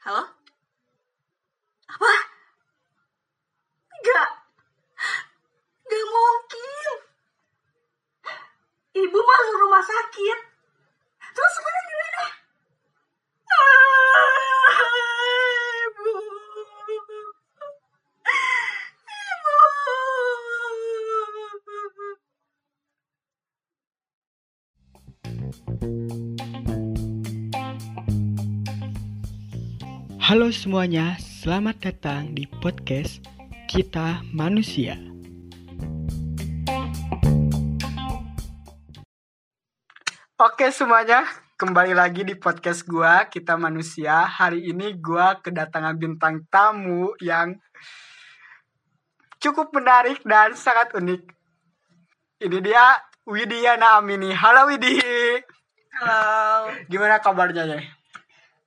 Halo? Apa? Enggak. Enggak mungkin. Ibu masuk rumah sakit. Semuanya, selamat datang di podcast Kita Manusia. Oke semuanya, kembali lagi di podcast gua Kita Manusia. Hari ini gua kedatangan bintang tamu yang cukup menarik dan sangat unik. Ini dia Widiana Amini. Halo Widi. Halo. Gimana kabarnya ya?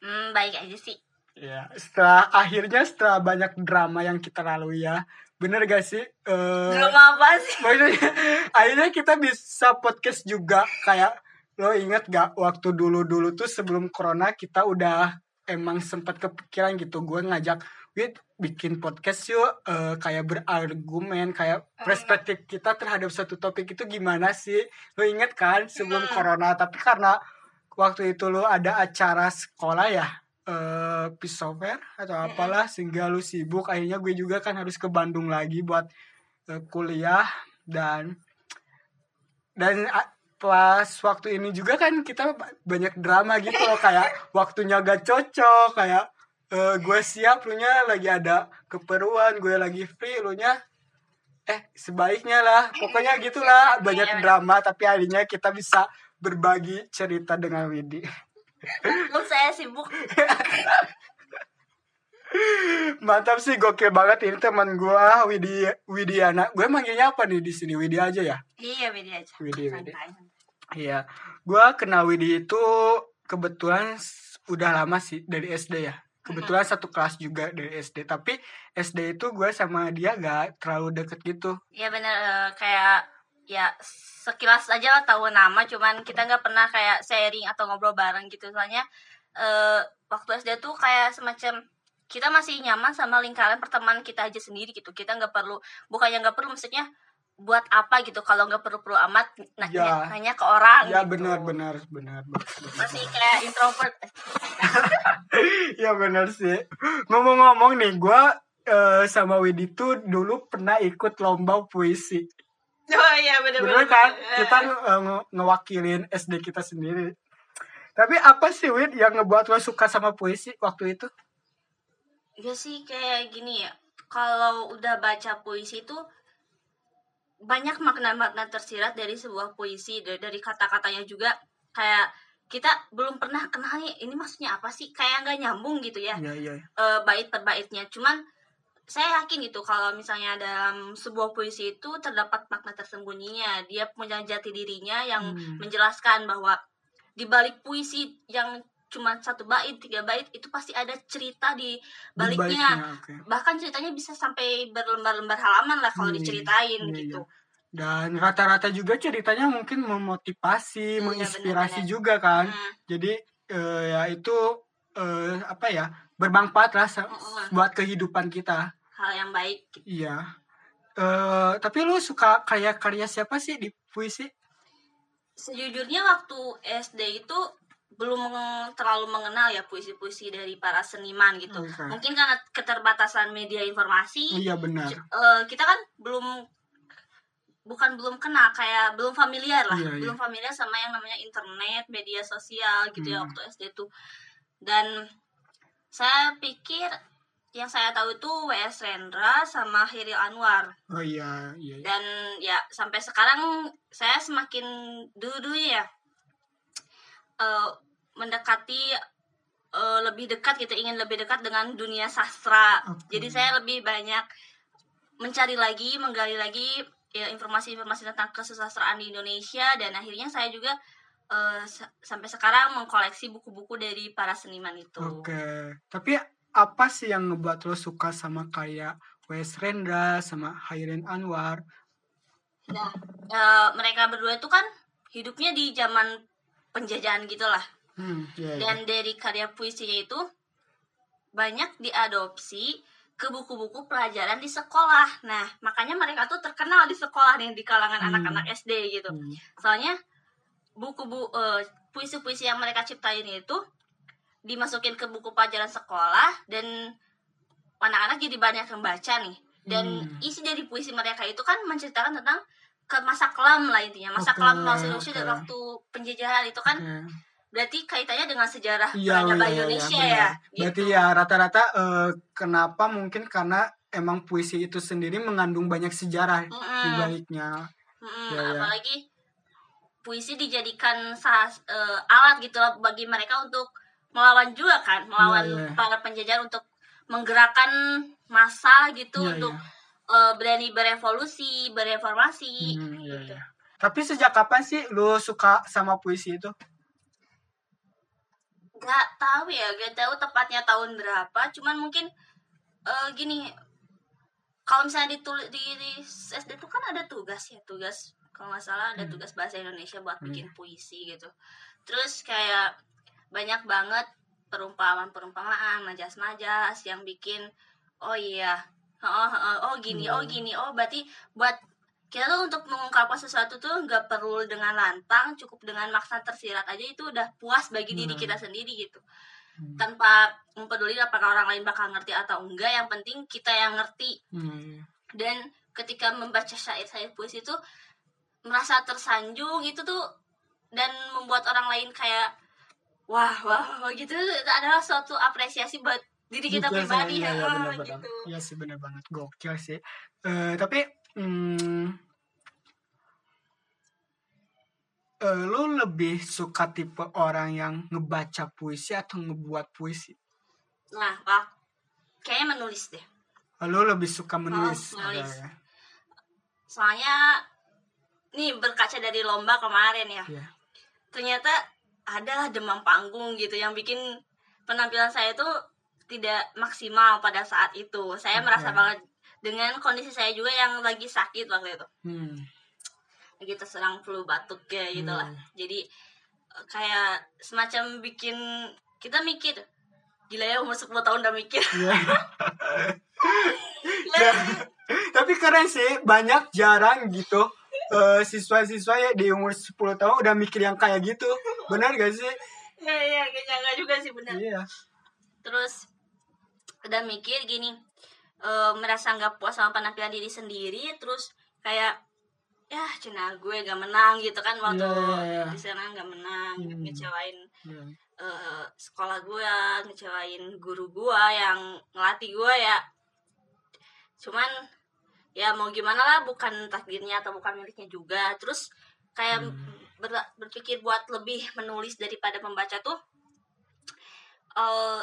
Hmm, baik aja sih. Ya, setelah akhirnya setelah banyak drama yang kita lalui ya, bener gak sih? Eh, Belum apa sih? maksudnya akhirnya kita bisa podcast juga. Kayak lo inget gak waktu dulu dulu tuh sebelum corona kita udah emang sempat kepikiran gitu. Gue ngajak Wid bikin podcast yuk. Eh, kayak berargumen kayak perspektif kita terhadap satu topik itu gimana sih? Lo inget kan sebelum Hmm. corona? Tapi karena waktu itu lo ada acara sekolah ya eh pisau fair atau apalah sehingga lu sibuk. Akhirnya gue juga kan harus ke Bandung lagi buat eh, kuliah. Dan dan a- pas waktu ini juga kan kita ba- banyak drama gitu loh. Kayak waktunya gak cocok kayak eh, gue siap lu nya lagi ada keperluan. Gue lagi free lu nya eh sebaiknya lah. Pokoknya gitulah banyak Iya. drama tapi akhirnya kita bisa berbagi cerita dengan Widi Lu saya sibuk. Mantap sih, gokil banget ini teman gua Widi Widiana. Gue manggilnya apa nih di sini? Widi aja ya. Iya, beda aja. Widi, Widi. Iya. Gua kenal Widi itu kebetulan udah lama sih dari SD ya. Kebetulan satu kelas juga dari SD. Tapi SD itu gue sama dia gak terlalu deket gitu. Iya bener eh, kayak ya sekilas aja lah tahu nama cuman kita nggak pernah kayak sharing atau ngobrol bareng gitu soalnya eh waktu SD tuh kayak semacam kita masih nyaman sama lingkaran pertemanan kita aja sendiri gitu kita nggak perlu bukannya nggak perlu maksudnya buat apa gitu kalau nggak perlu-perlu amat nanya, Ya. nanya ke orang Ya gitu. benar benar benar. masih kayak introvert ya benar sih. Ngomong-ngomong nih, gua eh, sama Widi tuh dulu pernah ikut lomba puisi. oh iya bener Bener kan? Kita nge- ngewakilin SD kita sendiri. Tapi apa sih Wid yang ngebuat lo suka sama puisi waktu itu? Iya sih kayak gini ya. Kalau udah baca puisi itu banyak makna-makna tersirat dari sebuah puisi dari, dari kata-katanya juga kayak kita belum pernah kenal nih ini maksudnya apa sih kayak nggak nyambung gitu ya Iya iya. eh, bait per baitnya cuman saya yakin gitu kalau misalnya dalam sebuah puisi itu terdapat makna tersembunyinya dia punya jati dirinya yang Hmm. menjelaskan bahwa di balik puisi yang cuma satu bait tiga bait itu pasti ada cerita di Di baliknya oke. bahkan ceritanya bisa sampai berlembar-lembar halaman lah kalau Iya, diceritain iya, gitu Dan rata-rata juga ceritanya mungkin memotivasi, Iya, menginspirasi benar-benar. juga kan. Hmm, Jadi eh, ya itu eh, apa ya bermanfaat lah sa- Mm-mm. buat kehidupan kita. hal yang baik gitu. Iya. Eh tapi lu suka karya karya siapa sih di puisi? sejujurnya waktu SD itu belum terlalu mengenal ya puisi-puisi dari para seniman gitu Oke. mungkin karena keterbatasan media informasi Iya benar. eh, kita kan belum bukan belum kenal kayak belum familiar lah Iya, iya. belum familiar sama yang namanya internet media sosial gitu ya Hmm. waktu SD tuh dan saya pikir yang saya tahu itu WS Rendra sama Hiril Anwar Oh iya iya. iya. dan ya sampai sekarang saya semakin dulu ya eh, mendekati eh, lebih dekat gitu ingin lebih dekat dengan dunia sastra Oke. jadi saya lebih banyak mencari lagi menggali lagi ya informasi-informasi tentang kesusastraan di Indonesia dan akhirnya saya juga eh, sa- sampai sekarang mengkoleksi buku-buku dari para seniman itu Oke. Tapi apa sih yang ngebuat lo suka sama kayak Wes Rendra sama Hairin Anwar? Nah, eh, mereka berdua itu kan hidupnya di zaman penjajahan gitulah Hmm, iya, iya. dan dari karya puisinya itu banyak diadopsi ke buku-buku pelajaran di sekolah. Nah, makanya mereka tuh terkenal di sekolah nih di kalangan Hmm. anak-anak SD gitu. Hmm. Soalnya buku bu eh, puisi-puisi yang mereka ciptain itu dimasukin ke buku pelajaran sekolah dan anak-anak jadi banyak yang baca nih. Dan Hmm. isi dari puisi mereka itu kan menceritakan tentang ke masa kelam lah intinya. Masa Oke, kelam bangsa Indonesia oke. dan waktu penjajahan itu kan Oke. berarti kaitannya dengan sejarah Iya, peradaban iya, iya, Indonesia benar. ya. Berarti gitu. ya rata-rata eh, kenapa mungkin karena emang puisi itu sendiri mengandung banyak sejarah di Mm-mm. baliknya. Mm-mm, Iya, iya. apalagi puisi dijadikan salah eh, alat gitu loh bagi mereka untuk melawan juga kan melawan Iya, iya. para penjajah untuk menggerakkan massa gitu Iya, untuk iya. eh, berani berevolusi bereformasi Hmm, iya, gitu. iya. Tapi sejak kapan sih lu suka sama puisi itu? Gak tahu ya gak tahu tepatnya tahun berapa cuman mungkin eh, gini kalau misalnya ditulis di, di SD itu kan ada tugas ya tugas kalau nggak salah ada Hmm. tugas bahasa Indonesia buat Hmm. bikin puisi gitu terus kayak banyak banget perumpamaan-perumpamaan majas-majas yang bikin oh iya oh, oh, oh gini oh Hmm. gini oh berarti buat kita tuh untuk mengungkapkan sesuatu tuh nggak perlu dengan lantang cukup dengan makna tersirat aja itu udah puas bagi diri Hmm. kita sendiri gitu Hmm. tanpa mempeduli apakah orang lain bakal ngerti atau enggak yang penting kita yang ngerti Hmm. dan ketika membaca syair-syair puisi itu merasa tersanjung itu tuh dan membuat orang lain kayak wah wah, wah gitu itu adalah suatu apresiasi buat diri kita Gokil pribadi ya iya, bener, bener. gitu Iya sih bener banget gokil sih. Eh, tapi hmm, eh, lu lebih suka tipe orang yang ngebaca puisi atau ngebuat puisi? nah wah, kayaknya menulis deh Lu lebih suka menulis? Oh, menulis. Oke. soalnya nih berkaca dari lomba kemarin ya Iya. ternyata ada demam panggung gitu yang bikin penampilan saya itu tidak maksimal pada saat itu saya Oke. merasa banget dengan kondisi saya juga yang lagi sakit waktu itu Hmm. lagi terserang flu batuk ya gitu lah Hmm. jadi eh, kayak semacam bikin kita mikir gila ya umur 10 tahun udah mikir Iya. Gila. Tapi keren sih, banyak jarang gitu eh, siswa-siswa ya di umur 10 tahun udah mikir yang kayak gitu. Benar gak sih? ya ya kayaknya enggak juga sih benar Iya. terus udah mikir gini eh, merasa nggak puas sama penampilan diri sendiri terus kayak ya cina gue gak menang gitu kan waktu Iya, iya, iya. di sana nggak menang Hmm. ngecewain Iya. eh, sekolah gue ngecewain guru gue yang ngelatih gue ya cuman ya mau gimana lah bukan takdirnya atau bukan miliknya juga terus kayak Hmm. ber- berpikir buat lebih menulis daripada membaca tuh eh,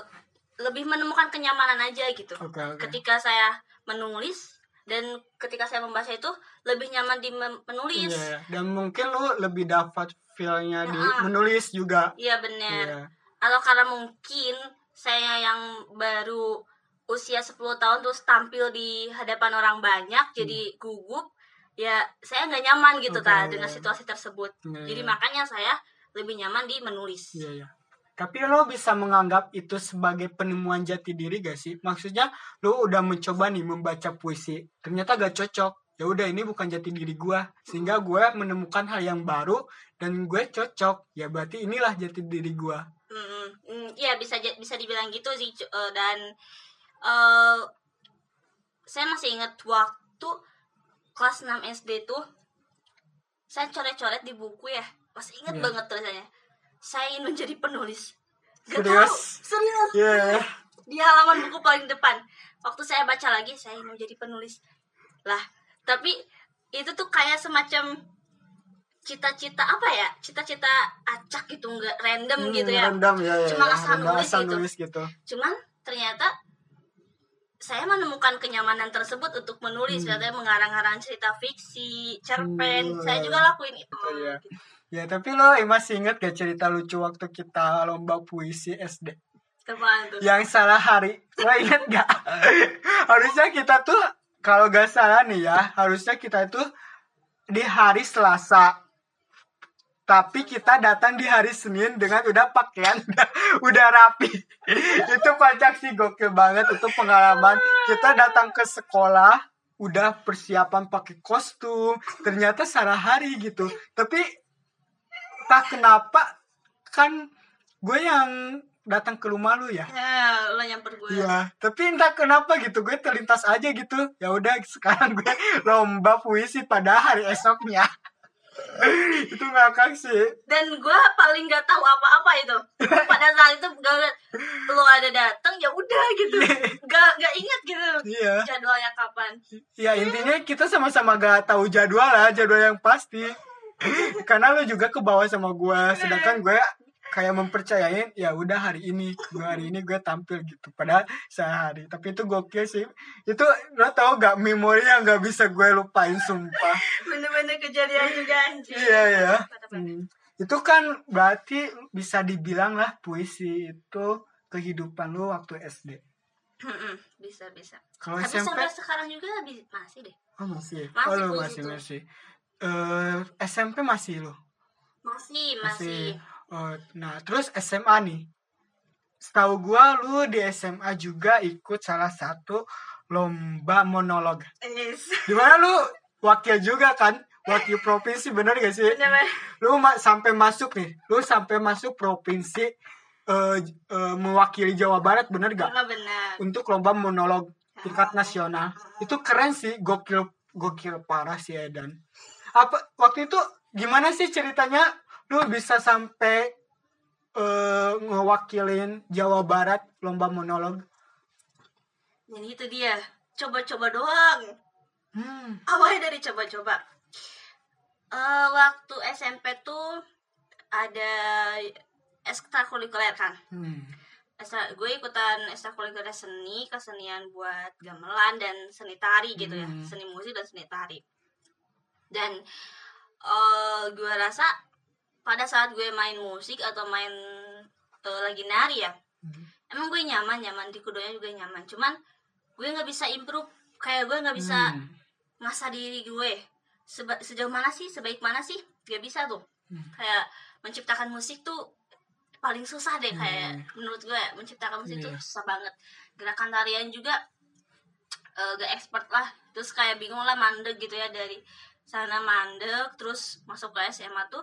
lebih menemukan kenyamanan aja gitu Oke, oke. ketika saya menulis dan ketika saya membaca itu lebih nyaman di menulis Iya, dan mungkin lu lebih dapat feel-nya di Ya. menulis juga. iya bener Iya. atau karena mungkin saya yang baru usia 10 tahun terus tampil di hadapan orang banyak jadi gugup ya saya nggak nyaman gitu Oke. ta dengan situasi tersebut Iya, jadi iya. makanya saya lebih nyaman di menulis Iya, iya. Tapi lo bisa menganggap itu sebagai penemuan jati diri gak sih? Maksudnya lo udah mencoba nih membaca puisi, ternyata gak cocok. Ya udah ini bukan jati diri gua, sehingga gue menemukan hal yang baru dan gue cocok. Ya berarti inilah jati diri gua. Mm, mm, Iya bisa bisa dibilang gitu sih eh, dan eh saya masih ingat waktu kelas 6 SD tuh saya coret-coret di buku ya masih ingat Iya. banget tulisannya saya ingin menjadi penulis Gak Serius? tahu, serius Iya. di halaman buku paling depan waktu saya baca lagi saya ingin menjadi penulis lah tapi itu tuh kayak semacam cita-cita apa ya cita-cita acak gitu nggak random Hmm, gitu ya Random ya, ya. Cuma ya. asal nulis gitu. nulis gitu. cuman ternyata saya menemukan kenyamanan tersebut untuk menulis Hmm. mengarang-arang cerita fiksi cerpen Hmm. saya juga lakuin itu Iya. gitu. Ya tapi lo masih inget gak cerita lucu waktu kita lomba puisi SD? Tuh yang salah hari lo inget gak harusnya kita tuh kalau gak salah nih ya harusnya kita tuh di hari Selasa tapi kita datang di hari Senin dengan udah pakaian udah, udah rapi. Itu kocak sih gokil banget. Itu pengalaman. Kita datang ke sekolah udah persiapan pakai kostum. Ternyata salah hari gitu. Tapi tak kenapa kan gue yang datang ke rumah lu ya? Ya lo nyamper gue. Iya, tapi entah kenapa gitu gue terlintas aja gitu. Ya udah sekarang gue lomba puisi pada hari esoknya. itu ngakak sih. dan gue paling nggak tahu apa-apa itu pada saat itu gak lo ada datang ya udah gitu gak gak inget gitu Iya. jadwalnya kapan Ya intinya kita sama-sama gak tahu jadwal lah, jadwal yang pasti. Karena lu juga ke bawah sama gue, sedangkan gue kayak mempercayain ya udah hari ini gue hari ini gue tampil gitu pada sehari tapi itu gokil sih itu lo tau gak memori yang gak bisa gue lupain sumpah bener-bener kejadian juga anjir Iya ya. Hmm. Itu kan berarti bisa dibilang lah puisi itu kehidupan lu waktu SD. Bisa bisa Kalau tapi SMP sampai sekarang juga masih deh oh masih. Masih oh masih masih. Eh SMP masih lo. masih masih Oh, nah terus SMA nih. Setahu gua lu di SMA juga ikut salah satu lomba monolog. Yes. Di mana lu wakil juga kan? Wakil provinsi bener gak sih? Bener, lu ma- sampai masuk nih lu sampai masuk provinsi eh, eh, mewakili Jawa Barat bener gak bener bener untuk lomba monolog tingkat nasional itu keren sih gokil gokil parah sih Edan apa waktu itu gimana sih ceritanya lu bisa sampai eh, ngewakilin Jawa Barat lomba monolog? Dan itu dia. Coba-coba doang. Hmm. awalnya dari coba-coba. Eh waktu SMP tuh ada ekstrakurikuler kan Hmm. Gue ikutan ekstrakurikuler seni kesenian buat gamelan dan seni tari gitu ya. Hmm. seni musik dan seni tari. Dan eh gue rasa pada saat gue main musik atau main eh, lagi nari ya Hmm. emang gue nyaman nyaman di kudonya juga nyaman cuman gue nggak bisa improve kayak gue nggak bisa Hmm. ngasah diri gue Seba- sejauh mana sih sebaik mana sih gak bisa tuh Hmm. kayak menciptakan musik tuh paling susah deh Hmm. kayak menurut gue menciptakan musik tuh Iya. susah banget gerakan tarian juga eh, gak expert lah terus kayak bingung lah mandek gitu ya dari sana mandek terus masuk ke SMA tuh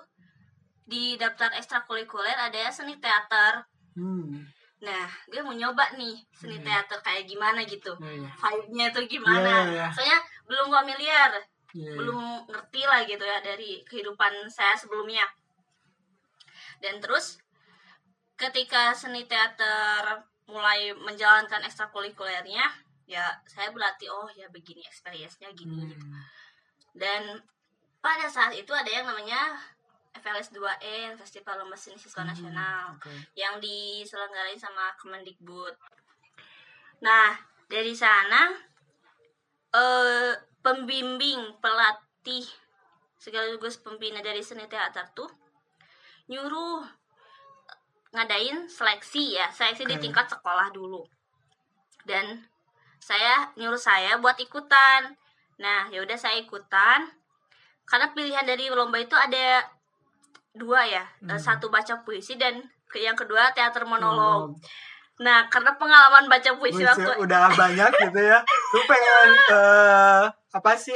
di daftar ekstrakurikuler ada ya seni teater Hmm. nah gue mau nyoba nih seni Hmm. teater kayak gimana gitu Iya, iya. vibe-nya tuh gimana iya, iya. soalnya belum familiar Iya, iya. belum ngerti lah gitu ya dari kehidupan saya sebelumnya dan terus ketika seni teater mulai menjalankan ekstrakurikulernya ya saya berarti oh ya begini experience-nya gini gitu. Hmm. dan pada saat itu ada yang namanya FLS 2N Festival Lomba Seni Siswa Hmm, Nasional oke. yang diselenggarain sama Kemendikbud. Nah, dari sana eh pembimbing, pelatih sekaligus pembina dari seni teater tuh nyuruh ngadain seleksi ya, seleksi di Oke. tingkat sekolah dulu. Dan saya nyuruh saya buat ikutan. Nah, ya udah saya ikutan. Karena pilihan dari lomba itu ada dua ya, Eh, Hmm. satu baca puisi dan yang kedua teater monolog. Monolog. Nah, karena pengalaman baca puisi Puisi waktu udah banyak gitu ya lu pengen eh, apa sih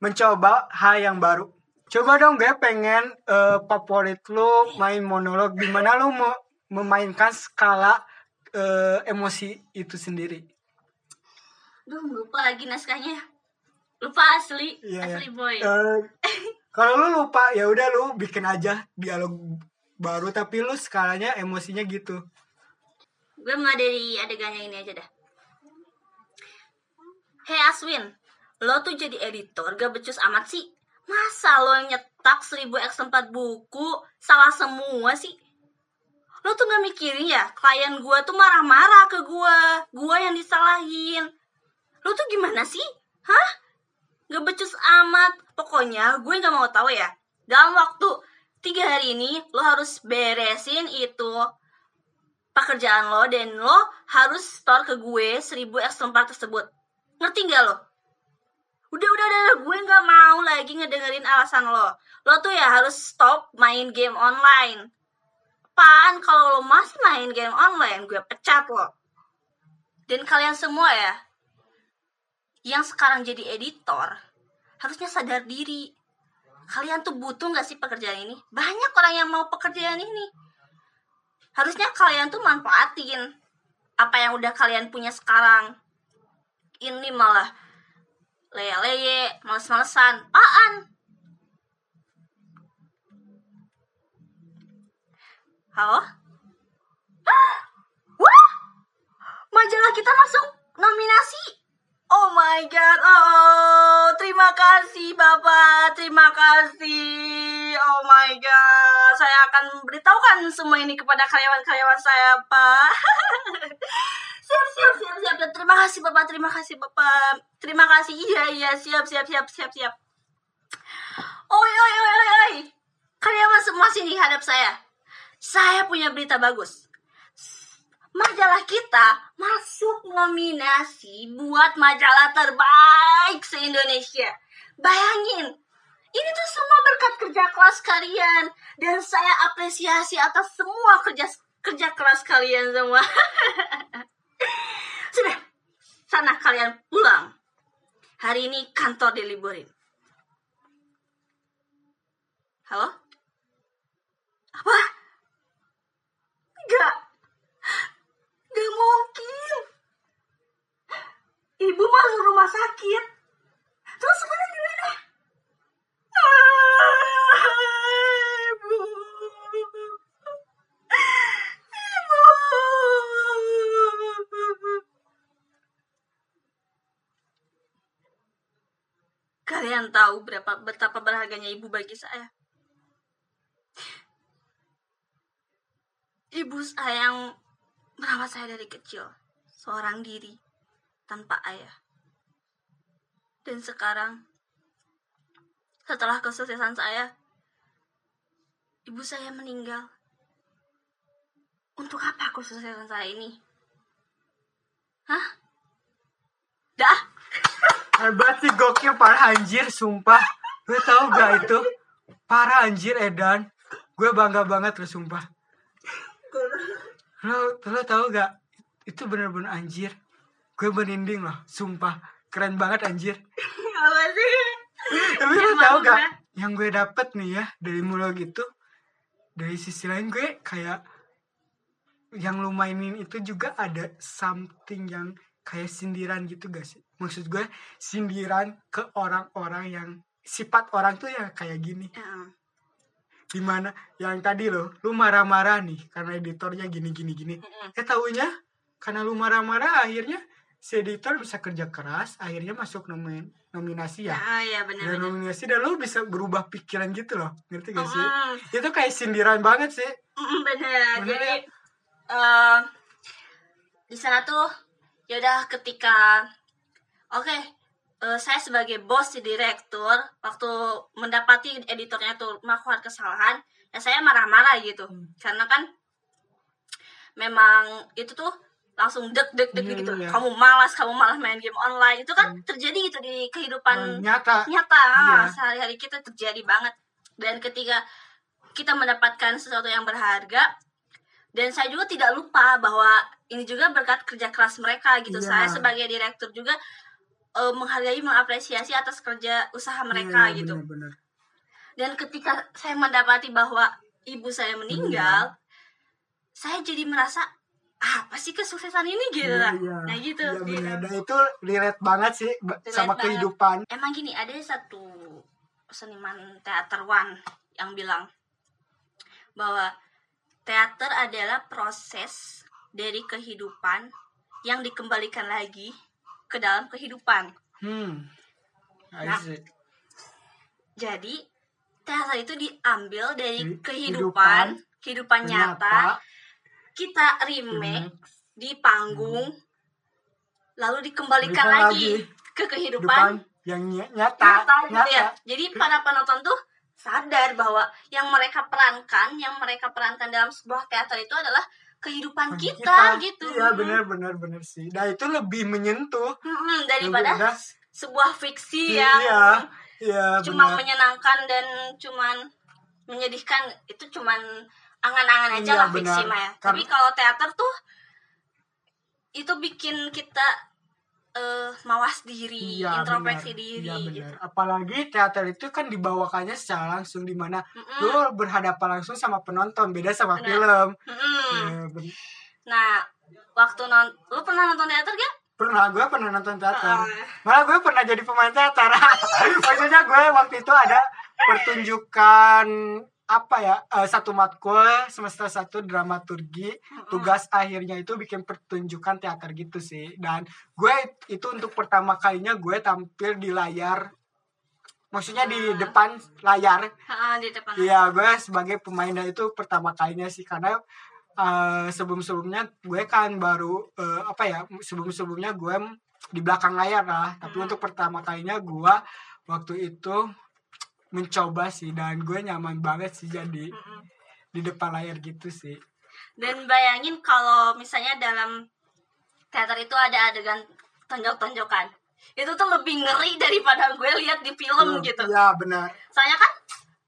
mencoba hal yang baru coba dong gue pengen eh, favorit lu main monolog di mana lu mau memainkan skala eh, emosi itu sendiri Duh, lupa lagi naskahnya. Lupa asli, Iya, asli boy. Eh, kalau lu lupa ya udah lu bikin aja dialog baru tapi lu skalanya emosinya gitu Gue mulai dari adegannya ini aja dah. Hey Aswin, lo tuh jadi editor gak becus amat sih? Masa lo nyetak 1000 x 4 buku salah semua sih? Lo tuh gak mikirin ya, klien gue tuh marah-marah ke gue. Gue yang disalahin. Lo tuh gimana sih? Hah? Gak becus amat. Pokoknya gue gak mau tahu ya. Dalam waktu tiga hari ini lo harus beresin itu pekerjaan lo dan lo harus store ke gue 1000 exemplar tersebut. Ngerti nggak lo? udah udah udah, udah. gue nggak mau lagi ngedengerin alasan lo lo tuh ya harus stop main game online apaan kalau lo masih main game online gue pecat lo dan kalian semua ya yang sekarang jadi editor harusnya sadar diri. Kalian tuh butuh nggak sih pekerjaan ini? Banyak orang yang mau pekerjaan ini. Harusnya kalian tuh manfaatin apa yang udah kalian punya sekarang. Ini malah leye-leye males-malesan apaan? Halo? Wah! Majalah kita masuk nominasi oh my god oh terima kasih bapak terima kasih. Oh my god saya akan beritahukan semua ini kepada karyawan-karyawan saya pak. Siap siap siap siap. Terima kasih bapak terima kasih bapak. Terima kasih iya iya siap siap siap siap siap. Oi oi oi oi oi. Karyawan semua sini hadap saya. Saya punya berita bagus majalah kita masuk nominasi buat majalah terbaik se-Indonesia. Bayangin, ini tuh semua berkat kerja keras kalian dan saya apresiasi atas semua kerja kerja keras kalian semua. Sudah, sana kalian pulang. Hari ini kantor diliburin. Halo? Apa? Enggak. Gak mungkin. Ibu masuk rumah sakit. Terus sekarang gimana? Ibu. Ibu. Kalian tahu berapa betapa berharganya ibu bagi saya? Ibu saya yang merawat saya dari kecil, seorang diri, tanpa ayah. Dan sekarang, setelah kesuksesan saya, ibu saya meninggal. Untuk apa kesuksesan saya ini? Hah? Dah? Hebat sih gokil parah anjir sumpah. Gue tau gak itu? Parah anjir Edan. Gue bangga banget lo sumpah. Lo, lo tau gak? Itu bener-bener anjir. Gue merinding loh, sumpah. Keren banget anjir. Apa sih? Tapi lo tau gak? gue. Yang gue dapet nih ya dari mulai gitu. Dari sisi lain gue kayak yang lu mainin itu juga ada something yang kayak sindiran gitu gak sih? Maksud gue sindiran ke orang-orang yang sifat orang tuh ya kayak gini. Di mana yang tadi lo, lu marah-marah nih karena editornya gini gini gini. mm-mm. Eh taunya karena lu marah-marah akhirnya si editor bisa kerja keras, akhirnya masuk nomin nominasi ya. Ah, ya Dan benar-benar. nominasi dan lu bisa berubah pikiran gitu loh. Ngerti gak sih? Mm, Itu kayak sindiran banget sih. mm, bener. Bener Jadi ya? eh, di sana tuh ya udah ketika oke eh, saya sebagai bos di direktur waktu mendapati editornya tuh melakukan kesalahan ya saya marah-marah gitu Hmm. karena kan memang itu tuh langsung dek dek dek Iya, gitu iya. kamu malas kamu malah main game online itu kan Hmm. terjadi gitu di kehidupan Nyata. nyata Iya. sehari-hari kita terjadi banget dan ketika kita mendapatkan sesuatu yang berharga dan saya juga tidak lupa bahwa ini juga berkat kerja keras mereka gitu Iya. saya sebagai direktur juga eh, menghargai mengapresiasi atas kerja usaha mereka Iya, gitu bener-bener. dan ketika saya mendapati bahwa ibu saya meninggal saya jadi merasa apa sih kesuksesan ini gitu Iya, lah iya. nah gitu Iya, Iya. bener. Dan itu relate banget sih Relate sama banget. kehidupan. emang gini ada satu seniman teaterwan yang bilang bahwa teater adalah proses dari kehidupan yang dikembalikan lagi ke dalam kehidupan. Hmm. Nah. Jadi teater itu diambil dari Dari kehidupan, kehidupan nyata, Ternyata, kita remake remake di panggung, lalu dikembalikan Balikan lagi, lagi ke kehidupan kehidupan yang ny- nyata, nyata gitu ya. Jadi para penonton tuh sadar bahwa yang mereka perankan, yang mereka perankan dalam sebuah teater itu adalah kehidupan kita, gitu. Iya benar benar benar sih. Nah itu lebih menyentuh Mm-mm, daripada Lebih udah sebuah fiksi Iya, yang iya cuma benar. menyenangkan dan cuman menyedihkan itu cuman angan-angan aja Iya, lah fiksi benar. mah ya. Tapi kalau teater tuh itu bikin kita eh mawas diri, Iya, introspeksi benar. diri Iya, gitu. Apalagi teater itu kan dibawakannya secara langsung di mana Mm-mm, lu berhadapan langsung sama penonton, beda sama Benar. film. mm-mm. Iya, ben- Nah, waktu non lu pernah nonton teater gak? pernah gue pernah nonton teater. Ah. Malah gue pernah jadi pemain teater. Maksudnya gue waktu itu ada pertunjukan apa ya eh, satu matkul semester satu dramaturgi tugas akhirnya itu bikin pertunjukan teater gitu sih dan gue itu untuk pertama kalinya gue tampil di layar maksudnya di Ah. depan layar Heeh, di depan. Iya, gue sebagai pemainnya itu pertama kalinya sih karena eh, sebelum-sebelumnya gue kan baru eh, apa ya sebelum-sebelumnya gue m- di belakang layar lah. Tapi Mhm. untuk pertama kalinya gue waktu itu mencoba sih dan gue nyaman banget sih jadi Mm-mm. di depan layar gitu sih. Dan bayangin kalau misalnya dalam teater itu ada adegan tonjok-tonjokan. Itu tuh lebih ngeri daripada gue lihat di film gitu. Iya benar. Soalnya kan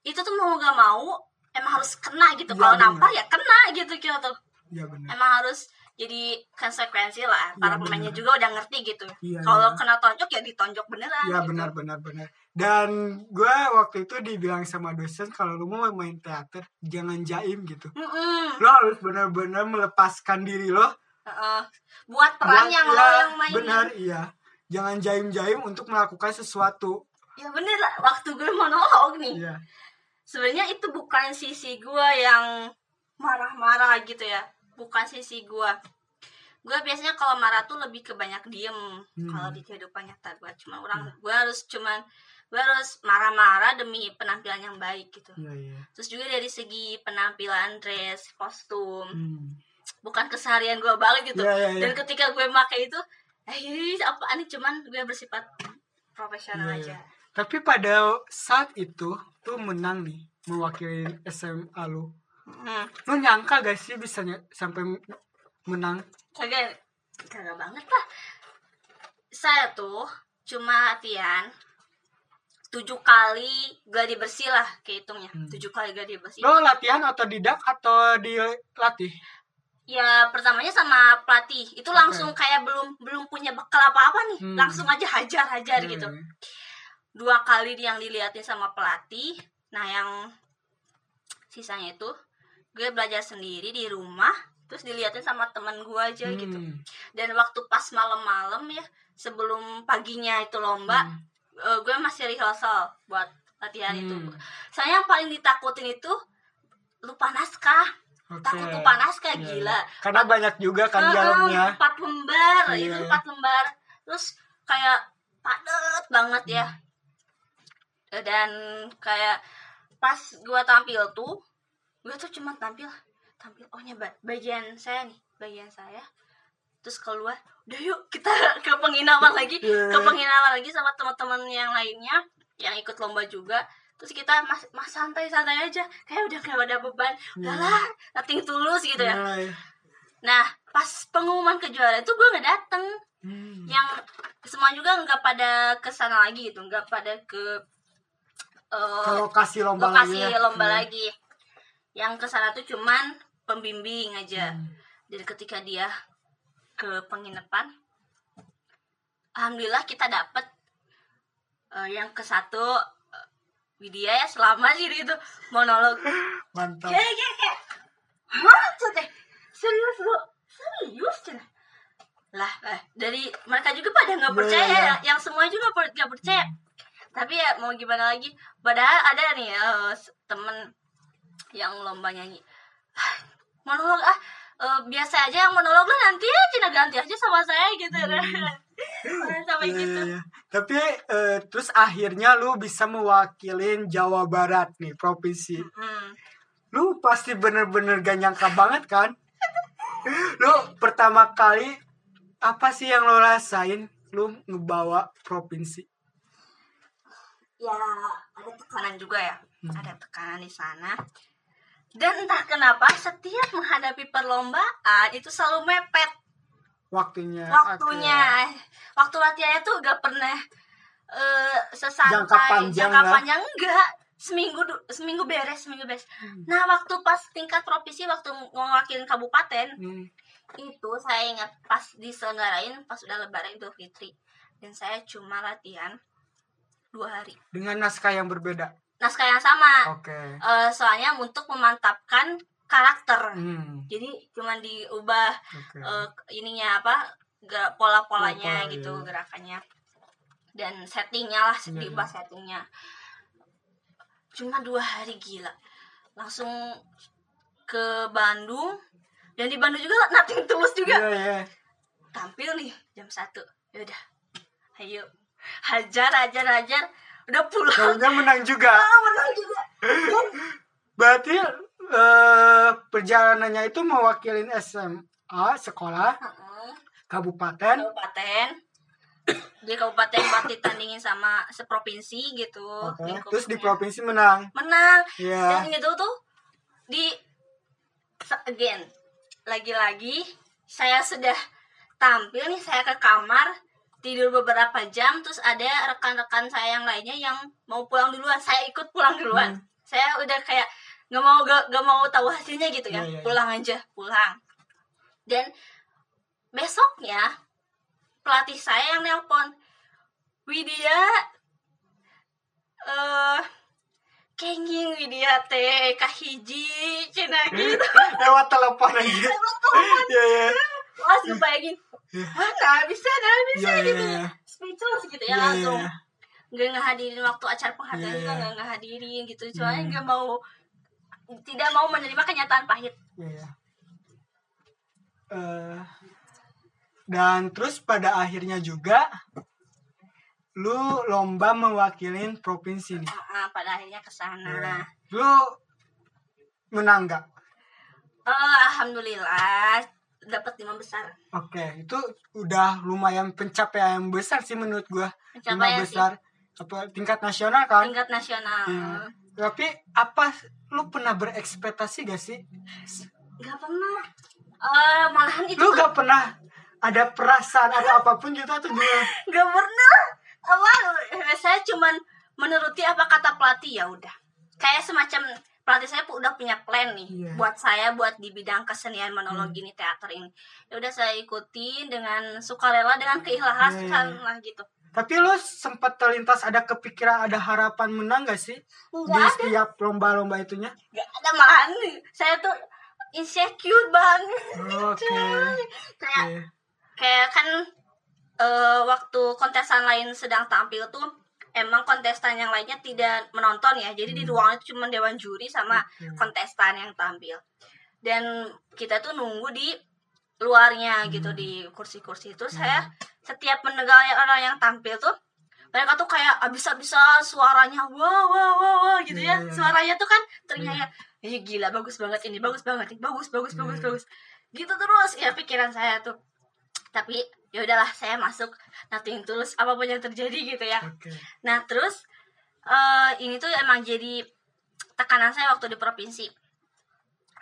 itu tuh mau gak mau emang harus kena gitu. Iya, kalau nampar ya kena gitu gitu tuh. Iya benar. Emang harus jadi konsekuensi lah. Para Iya, pemainnya bener. juga udah ngerti gitu. Iya, kalau iya. kena tonjok ya ditonjok beneran. Iya gitu. benar benar benar. Dan gue waktu itu dibilang sama dosen kalau lu mau main teater jangan jaim gitu. Mm-mm. Lo harus benar-benar melepaskan diri lo Heeh. Buat peran yang lo Iya, yang mainin. benar iya jangan jaim-jaim untuk melakukan sesuatu Ya bener lah. Waktu gue monolog nih. iya sebenarnya itu bukan sisi gue yang marah-marah gitu ya bukan sisi gue gue biasanya kalau marah tuh lebih ke banyak diem Hmm. kalau di kehidupan nyata gue cuma orang gue harus cuman gue harus marah-marah demi penampilan yang baik gitu. Iya iya. Terus juga dari segi penampilan dress kostum Hmm. bukan keseharian gue banget gitu. Iya, iya, iya. dan ketika gue pakai itu eh apa ini cuman gue bersifat profesional Iya, aja. Iya. tapi pada saat itu tuh menang nih mewakili SMA lu hmm. lu nyangka gak sih bisa ny- sampai menang kagak kagak banget lah saya tuh cuma latihan tujuh kali gladi bersih lah kehitungnya Hmm. tujuh kali gladi bersih lo latihan otodidak atau dilatih ya pertamanya sama pelatih itu Oke. langsung kayak belum belum punya bekal apa apa nih Hmm. langsung aja hajar hajar gitu Hmm. dua kali yang dilihatin sama pelatih nah yang sisanya itu gue belajar sendiri di rumah terus dilihatin sama temen gue aja gitu Hmm. dan waktu pas malam-malam ya sebelum paginya itu lomba Hmm. eh, gue masih rehearsal buat latihan itu Hmm. saya yang paling ditakutin itu lupa naskah Oke. takut lupa naskah Iya, gila karena banyak juga kan dialognya empat lembar Iya, itu empat lembar terus kayak padet banget ya Hmm. dan kayak pas gue tampil tuh gue tuh cuma tampil tampil oh nya ba- bagian saya nih bagian saya terus keluar udah yuk kita ke penginapan lagi Iya. ke penginapan lagi sama teman-teman yang lainnya yang ikut lomba juga terus kita mas, mas santai santai aja kayak udah gak ada beban udahlah nothing tulus gitu ya Iya, iya. nah pas pengumuman kejuaraan itu gue nggak dateng Hmm. yang semua juga nggak pada ke sana lagi gitu nggak pada ke ke lokasi lomba lokasi lagi ya. lomba Hmm. lagi yang ke sana tuh cuman pembimbing aja. Hmm. dan ketika dia ke penginapan alhamdulillah kita dapet eh, yang ke satu eh, Widya ya selama sih itu monolog. Mantap. Kayak kayak kayak hah Cete? serius lu serius Cete? lah eh, dari mereka juga pada nggak Iya, percaya iya. ya. Yang semua juga per- nggak percaya. Tapi ya mau gimana lagi? Padahal ada nih s- temen yang lomba nyanyi "Ah, monolog ah eh, biasa aja yang monolog lah nanti ya Cina ganti aja sama saya gitu sampai Iya, gitu iya, iya. Tapi eh, terus akhirnya lu bisa mewakilin Jawa Barat nih provinsi. Hmm. Lu pasti bener-bener gak nyangka banget kan? Lu pertama kali apa sih yang lo rasain? Lu ngebawa provinsi. Ya ada tekanan juga ya Hmm. ada tekanan di sana dan entah kenapa setiap menghadapi perlombaan itu selalu mepet Waktunya. waktunya waktu latihannya tuh gak pernah eh sesantai Jangka panjang jangka lah. panjang enggak seminggu seminggu beres seminggu beres Hmm. nah waktu pas tingkat provinsi waktu ngewakilin kabupaten Hmm. itu saya ingat pas diselenggarain pas udah lebaran Idul Fitri dan saya cuma latihan dua hari. Dengan naskah yang berbeda? Naskah yang sama. Oke. Eh, soalnya untuk memantapkan karakter. Hmm, jadi cuma diubah oke. eh, ininya apa gerak pola-polanya Pola, gitu iya. gerakannya. Dan settingnya lah Iya, diubah settingnya. Cuma dua hari gila. Langsung ke Bandung. Dan di Bandung juga nating tulus juga. Iya iya. Tampil nih jam satu. Yaudah ayo hajar hajar hajar. Udah pulang. Kayaknya menang juga. Ah menang juga. Dan berarti eh, perjalanannya itu mewakilin SMA sekolah Heeh. kabupaten. Kabupaten. Di kabupaten buat ditandingin sama seprovinsi gitu lingkupnya. terus di provinsi menang. Menang. Iya. dan itu tuh di again lagi-lagi saya sudah tampil nih saya ke kamar tidur beberapa jam terus ada rekan-rekan saya yang lainnya yang mau pulang duluan. Saya ikut pulang duluan. Hmm. saya udah kayak nggak mau gak, gak mau tahu hasilnya gitu ya. Iya, iya. pulang aja pulang. Dan besoknya pelatih saya yang nelpon Widya eh kenging Widya teh kahiji cina gitu. Lewat telepon aja. Iya iya pas ngebayangin ah nggak bisa nggak bisa Iya, iya, gitu iya. speechless gitu ya iya, langsung iya. nggak ngehadirin waktu acara penghargaan Iya, juga iya. nggak ngehadirin gitu soalnya Hmm. nggak mau tidak mau menerima kenyataan pahit Iya. Eh, dan terus pada akhirnya juga lu lomba mewakilin provinsi nih. Ah, ah, pada akhirnya ke sana Iya. Lu menang nggak? Eh, alhamdulillah dapat lima besar Oke, itu udah lumayan pencapaian yang besar sih menurut gua. Lima pencapaian sih besar apa tingkat nasional kan? tingkat nasional Iya. Tapi apa lu pernah berekspektasi gak sih? nggak pernah eh malahan itu Lu gak pernah ada perasaan atau apa pun gitu atau gimana? nggak pernah apa eh, saya cuman menuruti apa kata pelatih ya udah kayak semacam pelatih saya pu- udah punya plan nih Iya. buat saya buat di bidang kesenian monologi nih teater ini ya udah saya ikutin dengan sukarela dengan keikhlasan Iya, iya. lah gitu Tapi lu sempat terlintas ada kepikiran ada harapan menang gak sih di nggak ada setiap lomba-lomba itunya? nggak ada malahan saya tuh insecure banget Oke. kayak Oke. kayak kan eh, waktu kontestan lain sedang tampil tuh emang kontestan yang lainnya tidak menonton ya jadi di Hmm. ruangan itu cuma dewan juri sama Oke. kontestan yang tampil dan kita tuh nunggu di luarnya gitu Hmm. di kursi-kursi itu saya setiap mendengar orang yang tampil tuh mereka tuh kayak abis-abisan suaranya wah wah wah wah gitu ya Iya, iya. suaranya tuh kan ternyata eh gila bagus banget ini bagus banget ini bagus bagus bagus Iya. bagus gitu terus ya pikiran saya tuh tapi ya udahlah saya masuk nothing tulus apa pun yang terjadi gitu ya Oke. nah terus eh ini tuh emang jadi tekanan saya waktu di provinsi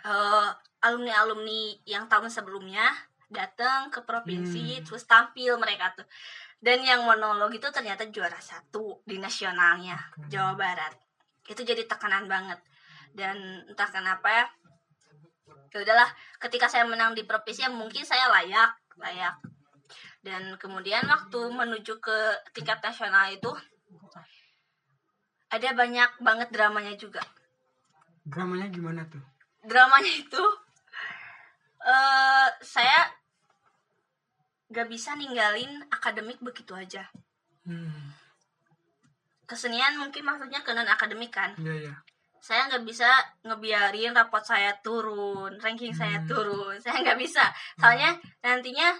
eh alumni alumni yang tahun sebelumnya datang ke provinsi Hmm. terus tampil mereka tuh dan yang monolog itu ternyata juara satu di nasionalnya Oke. Jawa Barat itu jadi tekanan banget dan entah kenapa ya ya udahlah ketika saya menang di provinsi ya mungkin saya layak layak dan kemudian waktu menuju ke tingkat nasional itu ada banyak banget dramanya juga Dramanya gimana tuh? dramanya itu eh saya gak bisa ninggalin akademik begitu aja Hmm. kesenian mungkin maksudnya ke non akademik kan Iya iya. saya nggak bisa ngebiarin rapot saya turun ranking saya Hmm. turun saya nggak bisa soalnya nantinya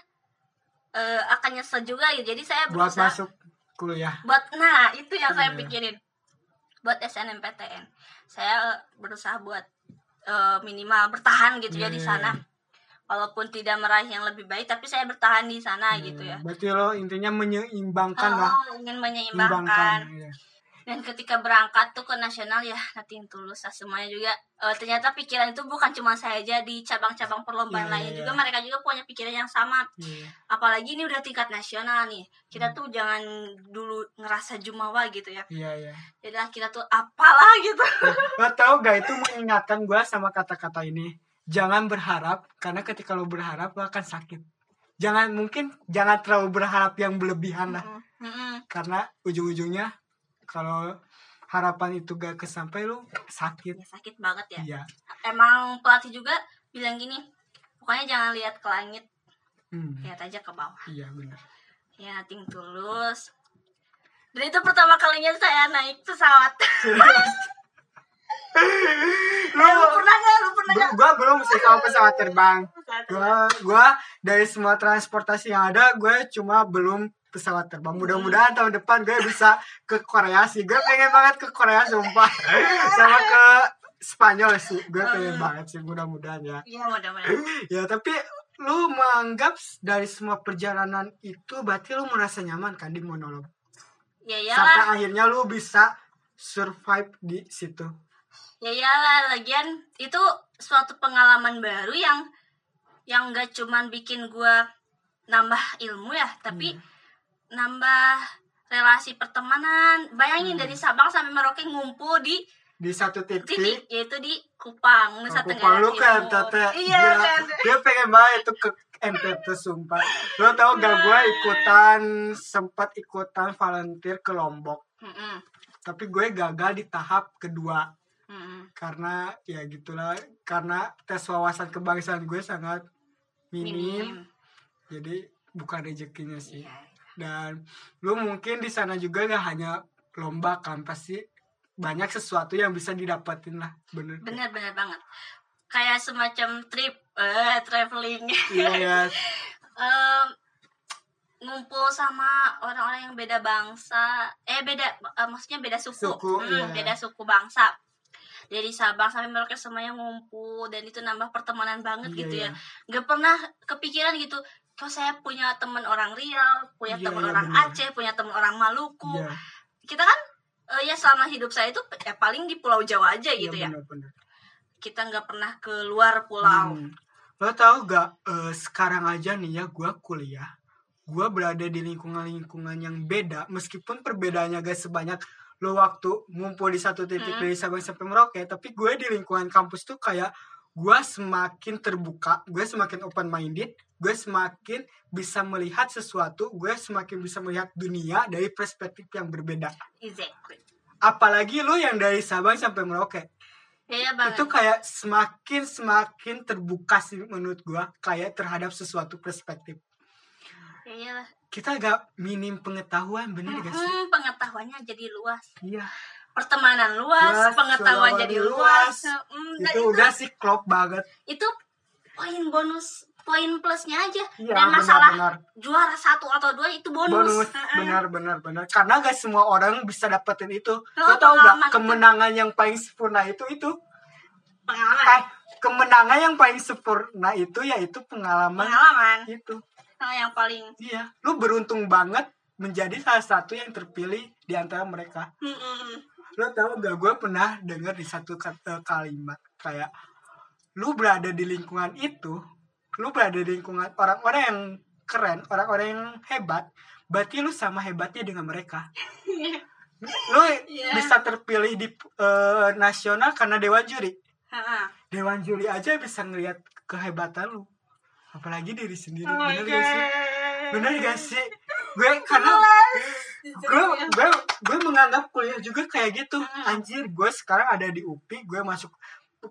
nyesel juga ya jadi saya Buat berusaha masuk kuliah. buat nah itu yang saya Iya. pikirin buat SNMPTN saya berusaha buat eh, minimal bertahan gitu ya di Iya. sana walaupun tidak meraih yang lebih baik tapi saya bertahan di sana gitu ya Berarti lo intinya menyeimbangkan lah. Oh, ingin menyeimbangkan Iya. Dan ketika berangkat tuh ke nasional ya nothing tulus lah semuanya juga eh, ternyata pikiran itu bukan cuma saya aja di cabang-cabang perlombaan Iya, lain iya, juga iya. mereka juga punya pikiran yang sama Iya. apalagi ini udah tingkat nasional nih kita Hmm. tuh jangan dulu ngerasa jumawa gitu ya Iya, iya. jadi kita tuh apalah gitu Lo tau gak itu mengingatkan gue sama kata-kata ini. Jangan berharap karena ketika lo berharap lo akan sakit. Jangan mungkin jangan terlalu berharap yang berlebihan lah. Mm-mm. Karena ujung-ujungnya kalau harapan itu gak kesampai lo sakit. ya sakit banget ya. Iya. emang pelatih juga bilang gini pokoknya jangan lihat ke langit Hmm, lihat aja ke bawah. Iya benar. ya nothing tulus. Dan itu pertama kalinya saya naik pesawat. Lu pernah gak lu pernah gak gue belum sih sama pesawat terbang. Gua gua dari semua transportasi yang ada gue cuma belum pesawat terbang. Mudah-mudahan tahun depan gue bisa ke Korea sih. Gue pengen banget ke Korea sumpah. Sama ke Spanyol sih. Gue pengen banget sih mudah-mudahan ya. Iya mudah-mudahan Ya tapi lu menganggap dari semua perjalanan itu berarti lu merasa nyaman kan di monolog. ya Sampai iyalah akhirnya lu bisa survive di situ. ya iyalah lagian itu suatu pengalaman baru yang yang gak cuman bikin gua nambah ilmu ya tapi nambah relasi pertemanan. Bayangin Hmm. dari Sabang sampai Merauke ngumpul di Di satu titik. titik yaitu di Kupang Nusa Aku Tenggara palu ke Timur. NTT iya Gila. kan Dia pengen banget itu ke NTT sumpah. Lo tau gak gue ikutan Sempat ikutan volunteer ke Lombok. Mm-mm, Tapi gue gagal di tahap kedua. Mm-mm. Karena ya gitulah Karena tes wawasan kebangsaan gue sangat minim, minim. Jadi bukan rezekinya sih. Iya. Dan lu mungkin di sana juga gak hanya lomba kan? Pasti banyak sesuatu yang bisa didapatin lah Bener bener-bener banget. Kayak semacam trip eh traveling. Iya. Ya Em, ngumpul sama orang-orang yang beda bangsa. Eh beda eh, maksudnya beda suku, Suku, Hmm, iya. beda suku bangsa. Dari Sabang sampai Merauke semuanya ngumpul dan itu nambah pertemanan banget Iya, gitu iya. ya nggak pernah kepikiran gitu kok saya punya teman orang Riau punya Iya, teman iya, orang benar. Aceh punya teman orang Maluku Iya kita kan eh, ya selama hidup saya itu ya paling di Pulau Jawa aja gitu ya bener-bener. kita nggak pernah keluar pulau Hmm. Lo tau gak eh, sekarang aja nih ya gue kuliah gue berada di lingkungan-lingkungan yang beda meskipun perbedaannya gak sebanyak lo waktu ngumpul di satu titik Hmm. dari Sabang sampai Merauke tapi gue di lingkungan kampus tuh kayak gue semakin terbuka gue semakin open minded gue semakin bisa melihat sesuatu gue semakin bisa melihat dunia dari perspektif yang berbeda exactly apalagi lo yang dari Sabang sampai Merauke Iya banget. itu kayak semakin semakin terbuka sih menurut gua kayak terhadap sesuatu perspektif Ya iyalah. kita agak minim pengetahuan bener gak sih Hmm, pengetahuannya jadi luas. iya Pertemanan luas, Luas, pengetahuan jadi luas. luas. Hmm, dan itu udah sih klop banget itu poin bonus, poin plusnya aja. iya dan masalah benar juara satu atau dua itu bonus. benar benar benar karena gak semua orang bisa dapetin itu lo tau gak itu. kemenangan yang paling sempurna itu itu Pengalaman. eh kemenangan yang paling sempurna itu yaitu pengalaman Pengalaman. itu Nah, yang paling iya lu beruntung banget menjadi salah satu yang terpilih di antara mereka Hmm, hmm, hmm. lo tau gak gue pernah dengar di satu kata kalimat kayak lu berada di lingkungan itu lu berada di lingkungan orang-orang yang keren orang-orang yang hebat berarti lu sama hebatnya dengan mereka. Lu Iya. bisa terpilih di eh, nasional karena dewan juri. Heeh. dewan juri aja bisa ngelihat kehebatan lu. Apalagi diri sendiri Oh bener gak sih? Bener gak sih? Gue karena gue gue gue menganggap kuliah juga kayak gitu. Anjir gue sekarang ada di UPI gue masuk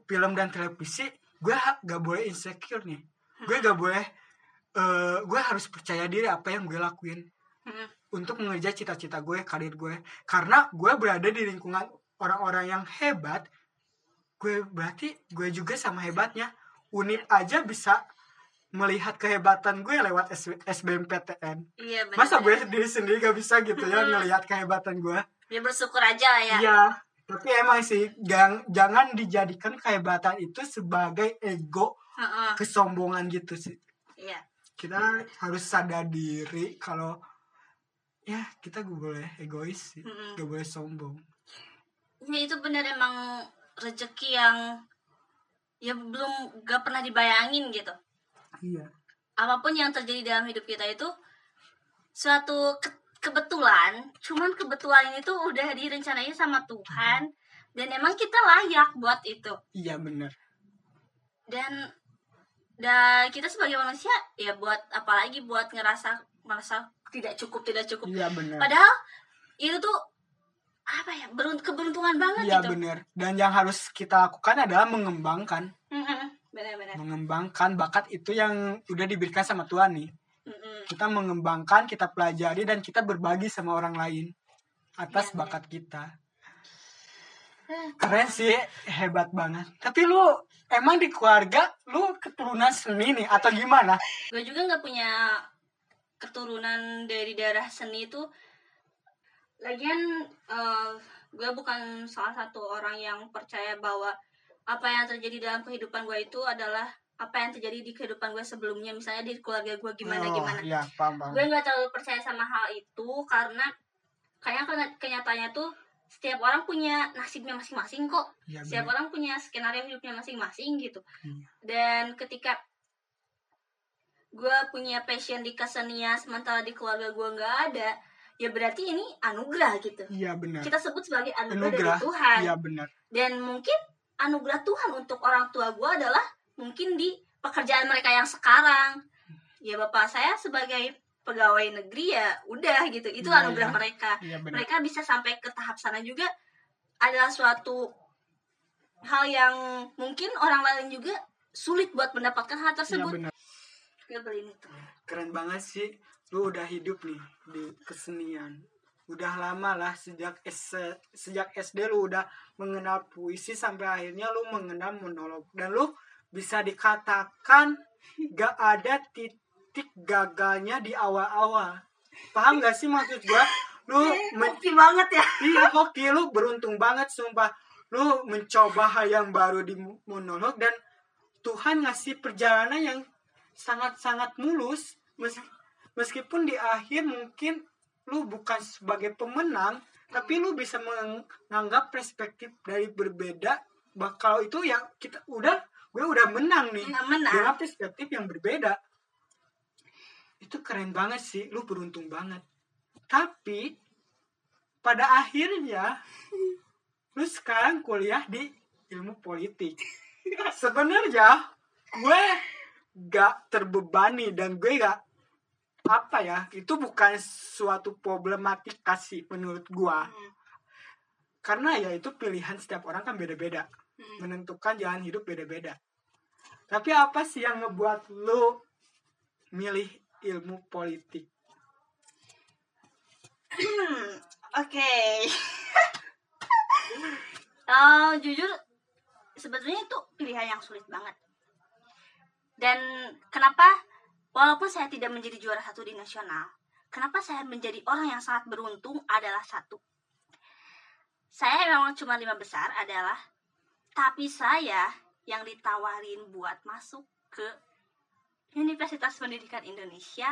film dan televisi gue gak boleh insecure nih gue gak boleh eh, gue harus percaya diri apa yang gue lakuin. Hmm. untuk mengejar cita-cita gue karir gue. Karena gue berada di lingkungan orang-orang yang hebat gue berarti gue juga sama hebatnya. Unit aja bisa melihat kehebatan gue lewat S- SBMPTN Iya masa gue sendiri sendiri gak bisa gitu ya ngelihat kehebatan gue? Ya bersyukur aja lah ya. iya tapi emang sih jangan dijadikan kehebatan itu sebagai ego Kesombongan gitu sih. Iya. kita harus sadar diri kalau ya kita gak boleh egois sih. Mm-mm. gak boleh sombong. Ya itu bener emang rezeki yang ya belum gak pernah dibayangin gitu. Iya. Apa pun yang terjadi dalam hidup kita itu suatu ke- kebetulan cuman kebetulan ini tuh udah direncanain sama Tuhan dan emang kita layak buat itu. Iya bener. Dan dan kita sebagai manusia ya buat apalagi buat ngerasa merasa tidak cukup tidak cukup. Iya bener. Padahal itu tuh apa ya berunt keberuntungan banget iya gitu. bener. Dan yang harus kita lakukan adalah mengembangkan. Mm-mm. benar-benar mengembangkan bakat itu yang udah diberikan sama Tuhan nih. Kita mengembangkan kita pelajari dan kita berbagi sama orang lain atas Iya, bakat kita keren sih hebat banget. Tapi lu emang di keluarga lu keturunan seni nih atau gimana? Gue juga nggak punya keturunan dari darah seni itu. Lagian eh, gue bukan salah satu orang yang percaya bahwa apa yang terjadi dalam kehidupan gue itu adalah apa yang terjadi di kehidupan gue sebelumnya. Misalnya di keluarga gue gimana Oh, gimana. ya paham paham. Gue nggak terlalu percaya sama hal itu karena kayaknya kenyataannya tuh setiap orang punya nasibnya masing-masing kok. Iya, setiap orang punya skenario hidupnya masing-masing gitu. Iya. dan ketika gue punya passion di kesenian sementara di keluarga gue nggak ada ya berarti ini anugerah gitu. Iya benar. Kita sebut sebagai anugerah, anugerah. Dari Tuhan. Iya benar. Dan mungkin anugerah Tuhan untuk orang tua gue adalah mungkin di pekerjaan mereka yang sekarang. Ya bapak saya sebagai pegawai negeri ya udah gitu. Itu Iya, anugerah iya. mereka. Benar. Mereka bisa sampai ke tahap sana juga adalah suatu hal yang mungkin orang lain juga sulit buat mendapatkan hal iya tersebut. beliin itu. Keren banget sih. Lu udah hidup nih di kesenian. Udah lama lah sejak S sejak SD lu udah mengenal puisi sampai akhirnya lu mengenal monolog. Dan lu bisa dikatakan gak ada titik gagalnya di awal-awal. Paham gak sih maksud gua? Lu men- Hoki banget ya. Iya hoki. Lu beruntung banget sumpah. Lu mencoba hal yang baru di monolog Dan Tuhan ngasih perjalanan yang sangat-sangat mulus. Mes- Meskipun di akhir mungkin lu bukan sebagai pemenang Tapi lu bisa menganggap perspektif dari berbeda bah kalau itu ya kita udah gue udah menang nih. Menang. Dengan perspektif yang berbeda itu keren banget sih lu beruntung banget tapi pada akhirnya lu sekarang kuliah di ilmu politik sebenarnya gue gak terbebani dan gue gak apa ya itu bukan suatu problematika sih menurut gue Hmm. karena ya itu pilihan setiap orang kan beda-beda Hmm. menentukan jalan hidup beda-beda. Tapi apa sih yang ngebuat lu milih ilmu politik? Oke. Eh, jujur sebetulnya itu pilihan yang sulit banget. Dan kenapa walaupun saya tidak menjadi juara satu di nasional, kenapa saya menjadi orang yang sangat beruntung adalah satu. Saya memang cuma lima besar adalah tapi saya yang ditawarin buat masuk ke Universitas Pendidikan Indonesia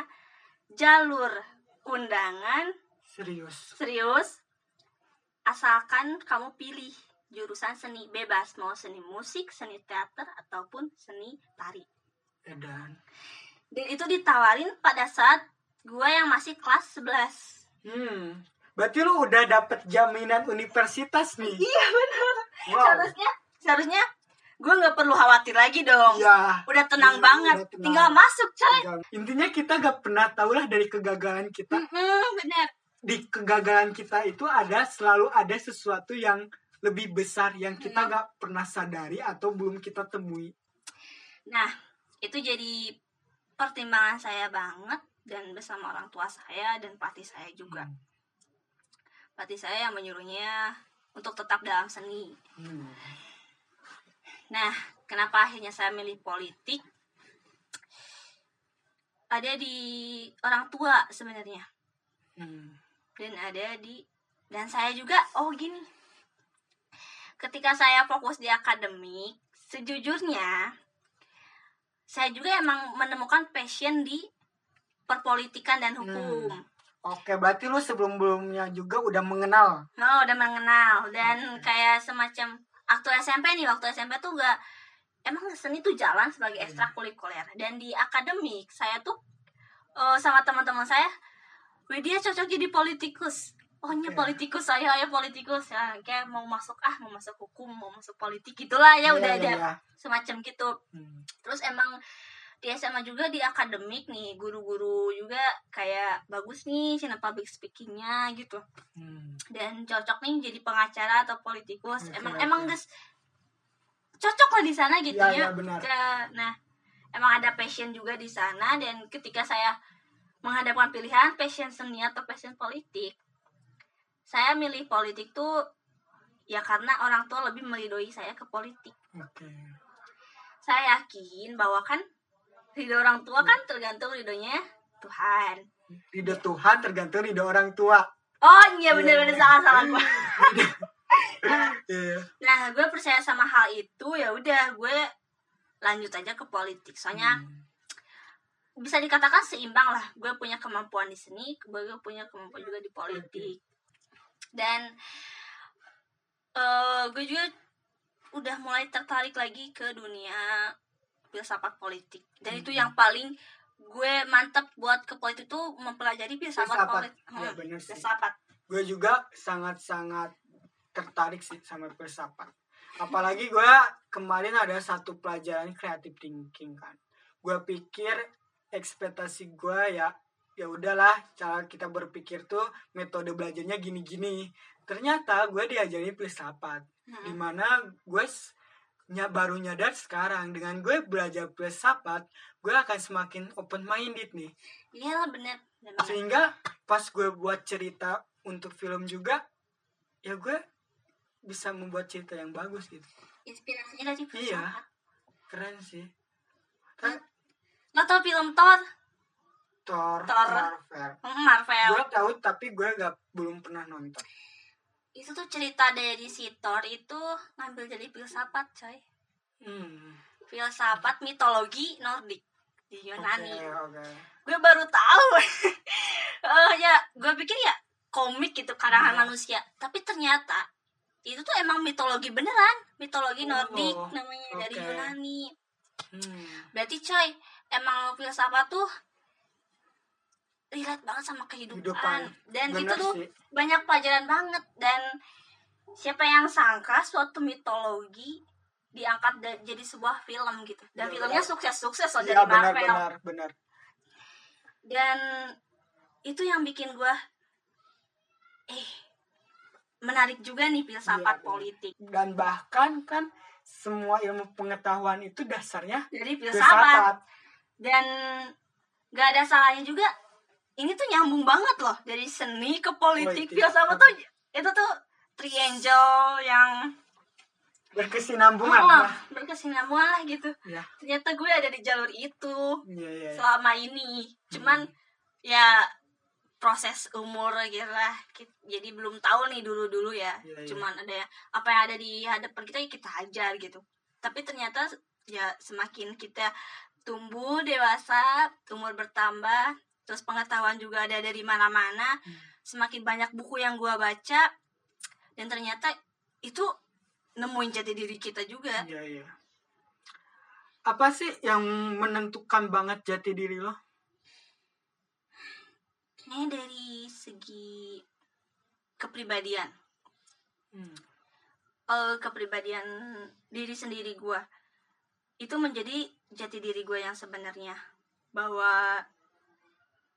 jalur undangan Serius. serius asalkan kamu pilih jurusan seni bebas mau seni musik seni teater ataupun seni tari Edan. dan itu ditawarin pada saat gue yang masih kelas 11 Hmm. Berarti lu udah dapet jaminan universitas nih. iya benar Wow. seharusnya seharusnya gue nggak perlu khawatir lagi dong Ya. udah tenang Iya, banget udah tenang. tinggal masuk coy Intinya kita gak pernah tahu lah dari kegagalan kita. Mm-mm, bener Di kegagalan kita itu ada selalu ada sesuatu yang lebih besar yang kita Hmm. gak pernah sadari atau belum kita temui. Nah, itu jadi pertimbangan saya banget dan bersama orang tua saya dan pelatih saya juga. Hmm. Pelatih saya yang menyuruhnya untuk tetap dalam seni. Hmm. Nah, kenapa akhirnya saya milih politik? Ada di orang tua sebenarnya Hmm. dan ada di dan saya juga oh gini. Ketika saya fokus di akademik, sejujurnya saya juga emang menemukan passion di perpolitikan dan hukum. Oke, berarti lu sebelum-belumnya juga udah mengenal. Oh, udah mengenal dan kayak semacam waktu SMP nih, waktu SMP tuh gak emang seni tuh jalan sebagai Hmm. ekstrakurikuler dan di akademik saya tuh eh, sama teman-teman saya, Widya cocok jadi politikus. Oh, nya Oke. politikus saya, ya politikus ya, kayak mau masuk ah, mau masuk hukum, mau masuk politik gitulah ya, udah Iya, ada iya. semacam gitu. Hmm. Terus emang di SMA juga di akademik nih, guru-guru juga kayak bagus nih cina public speakingnya gitu Hmm. dan cocok nih jadi pengacara atau politikus Oke, emang oke. emang guys cocok lah di sana gitu Iya, ya, benar. Ke- nah emang ada passion juga di sana dan ketika saya menghadapkan pilihan passion seni atau passion politik saya milih politik tuh ya karena orang tua lebih meridoi saya ke politik Oke. saya yakin bahwa kan ridho orang tua kan tergantung ridhonya Tuhan Ridho Tuhan tergantung ridho orang tua. oh iya bener-bener salah salah gua Iya. Nah, gue percaya sama hal itu ya udah gue lanjut aja ke politik. Soalnya Hmm. bisa dikatakan seimbang lah. Gue punya kemampuan di seni, gue punya kemampuan juga di politik. Dan eh gue juga udah mulai tertarik lagi ke dunia filsafat politik. Dan itu Hmm. yang paling gue mantep buat ke politik tuh mempelajari filsafat Filsafat. politik. Iya, Hmm, bener sih. filsafat. Gue juga sangat-sangat tertarik sih sama filsafat. Apalagi gue kemarin ada satu pelajaran creative thinking kan. Gue pikir ekspektasi gue ya ya udahlah cara kita berpikir tuh metode belajarnya gini-gini. Ternyata gue diajari filsafat. Hmm. di mana gue baru nyadar sekarang dengan gue belajar filsafat gue akan semakin open minded nih Iya lah bener. bener. sehingga pas gue buat cerita untuk film juga ya gue bisa membuat cerita yang bagus gitu Inspirasinya dari filsafat. Iya. keren sih kan Lo tau film Thor? Thor, Thor. Marvel Hmm, Marvel. gue tahu tapi gue gak belum pernah nonton itu tuh cerita dari si Thor itu ngambil dari filsafat coy hmm. filsafat mitologi Nordik di Yunani oke gue baru tahu Eh ya gue pikir ya komik gitu karangan Iya. manusia tapi ternyata itu tuh emang mitologi beneran mitologi Oh, Nordik namanya dari oke. Yunani hmm. berarti coy emang filsafat tuh relate banget sama kehidupan, Kehidupan. dan itu Bener tuh sih. banyak pelajaran banget dan siapa yang sangka suatu mitologi diangkat da- jadi sebuah film gitu dan Iya, filmnya benar. sukses-sukses loh dari Iya benar Marvel benar benar dan itu yang bikin gua eh menarik juga nih filsafat benar. politik dan bahkan kan semua ilmu pengetahuan itu dasarnya dari filsafat filsafat dan gak ada salahnya juga ini tuh nyambung banget loh dari seni ke politik Politik. filsafat tuh itu tuh triangle yang berkesinambungan oh, lah. berkesinambungan lah gitu. Ya ternyata gue ada di jalur itu iya iya iya. selama ini. Cuman ya proses umur gitu lah. Jadi belum tahu nih dulu dulu ya. Iya, iya. cuman ada yang- apa yang ada di hadapan kita ya kita ajar gitu. Tapi ternyata ya semakin kita tumbuh dewasa umur bertambah terus pengetahuan juga ada dari mana-mana. Hmm. semakin banyak buku yang gua baca dan ternyata itu nemuin jati diri kita juga. Iya iya. Apa sih yang menentukan banget jati diri lo? Kayaknya dari segi kepribadian. Hmm. eh, kepribadian diri sendiri gue itu menjadi jati diri gue yang sebenarnya. Bahwa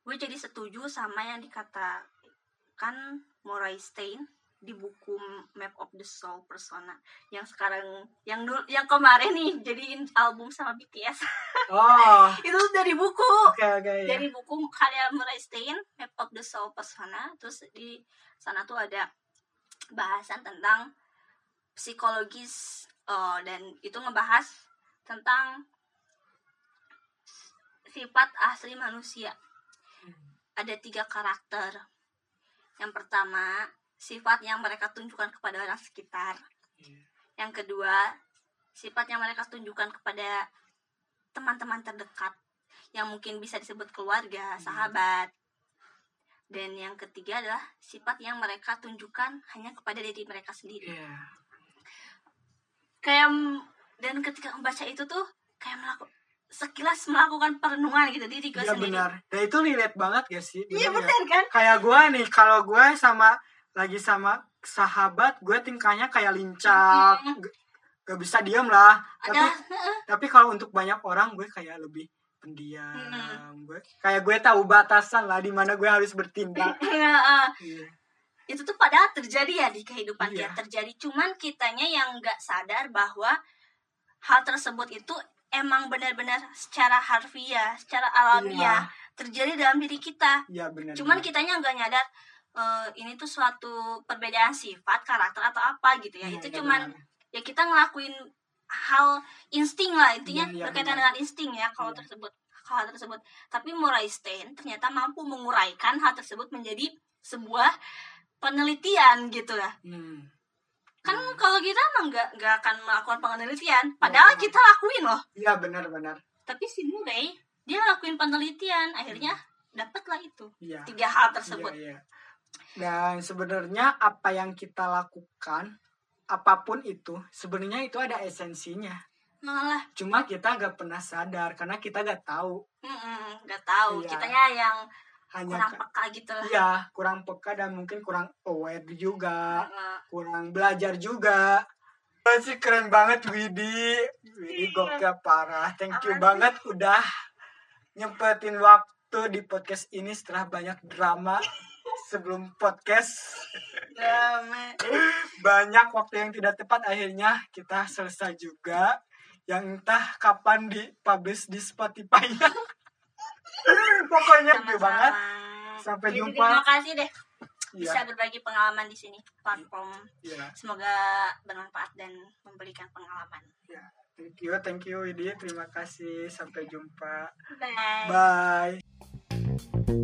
gue jadi setuju sama yang dikatakan Moray Stein di buku Map of the Soul Persona. Yang sekarang yang dulu yang kemarin nih jadiin album sama BTS oh. Itu dari buku. Oke oke ya. dari buku karya Murray Stein Map of the Soul Persona. Terus di sana tuh ada bahasan tentang psikologis eh, dan itu ngebahas tentang sifat asli manusia ada tiga karakter yang pertama sifat yang mereka tunjukkan kepada orang sekitar Iya. yang kedua sifat yang mereka tunjukkan kepada teman-teman terdekat yang mungkin bisa disebut keluarga, sahabat. dan yang ketiga adalah sifat yang mereka tunjukkan hanya kepada diri mereka sendiri Iya. kayak dan ketika membaca itu tuh kayak melakukan sekilas melakukan perenungan gitu diri gue Iya sendiri benar. Dan itu relate banget gak sih? iya Bener ya? benar kan Kayak gue nih, kalau gue sama lagi sama sahabat, gue tingkahnya kayak lincah, Mm-mm. G- gak bisa diem lah. Tapi ada tapi kalau untuk banyak orang gue kayak lebih pendiam. Mm-mm. Gue kayak gue tahu batasan lah di mana gue harus bertindak. Heeh. Iya. itu tuh padahal terjadi ya di kehidupan Iya. dia terjadi cuman kitanya yang nggak sadar bahwa hal tersebut itu emang benar-benar secara harfiah secara alamiah terjadi dalam diri kita Iya benar. cuman kitanya nggak nyadar eh, ini tuh suatu perbedaan sifat karakter atau apa gitu ya Iya, itu iya, cuman benar. ya kita ngelakuin hal insting lah intinya Iya, iya, berkaitan benar. dengan insting ya kalau Iya. tersebut hal tersebut tapi Moraisten ternyata mampu menguraikan hal tersebut menjadi sebuah penelitian gitu ya Hmm. Kan Hmm. kalau kita emang nggak nggak akan melakukan penelitian padahal Iya. kita lakuin loh Iya benar-benar. tapi si Murray dia lakuin penelitian akhirnya dapatlah itu Iya. tiga hal tersebut Iya, iya. Dan sebenarnya apa yang kita lakukan, apa pun itu, sebenarnya itu ada esensinya. malah Cuma kita gak pernah sadar karena kita gak tahu. nggak tahu Iya. kitanya yang Hanya kurang ka- peka gitu lah iya kurang peka dan mungkin kurang aware juga, Heeh. kurang belajar juga. Masih keren banget Widi. Widi gokil parah. Thank you banget udah nyempetin waktu di podcast ini setelah banyak drama sebelum podcast. Drama. banyak waktu yang tidak tepat akhirnya kita selesai juga yang entah kapan di publish di Spotify pokoknya Sama-sama. banget. Sampai Jadi, jumpa. terima kasih deh. Iya, bisa berbagi pengalaman di sini platform. Iya, semoga bermanfaat dan memberikan pengalaman. Iya. thank you thank you Widi terima kasih. Sampai jumpa. Bye. Bye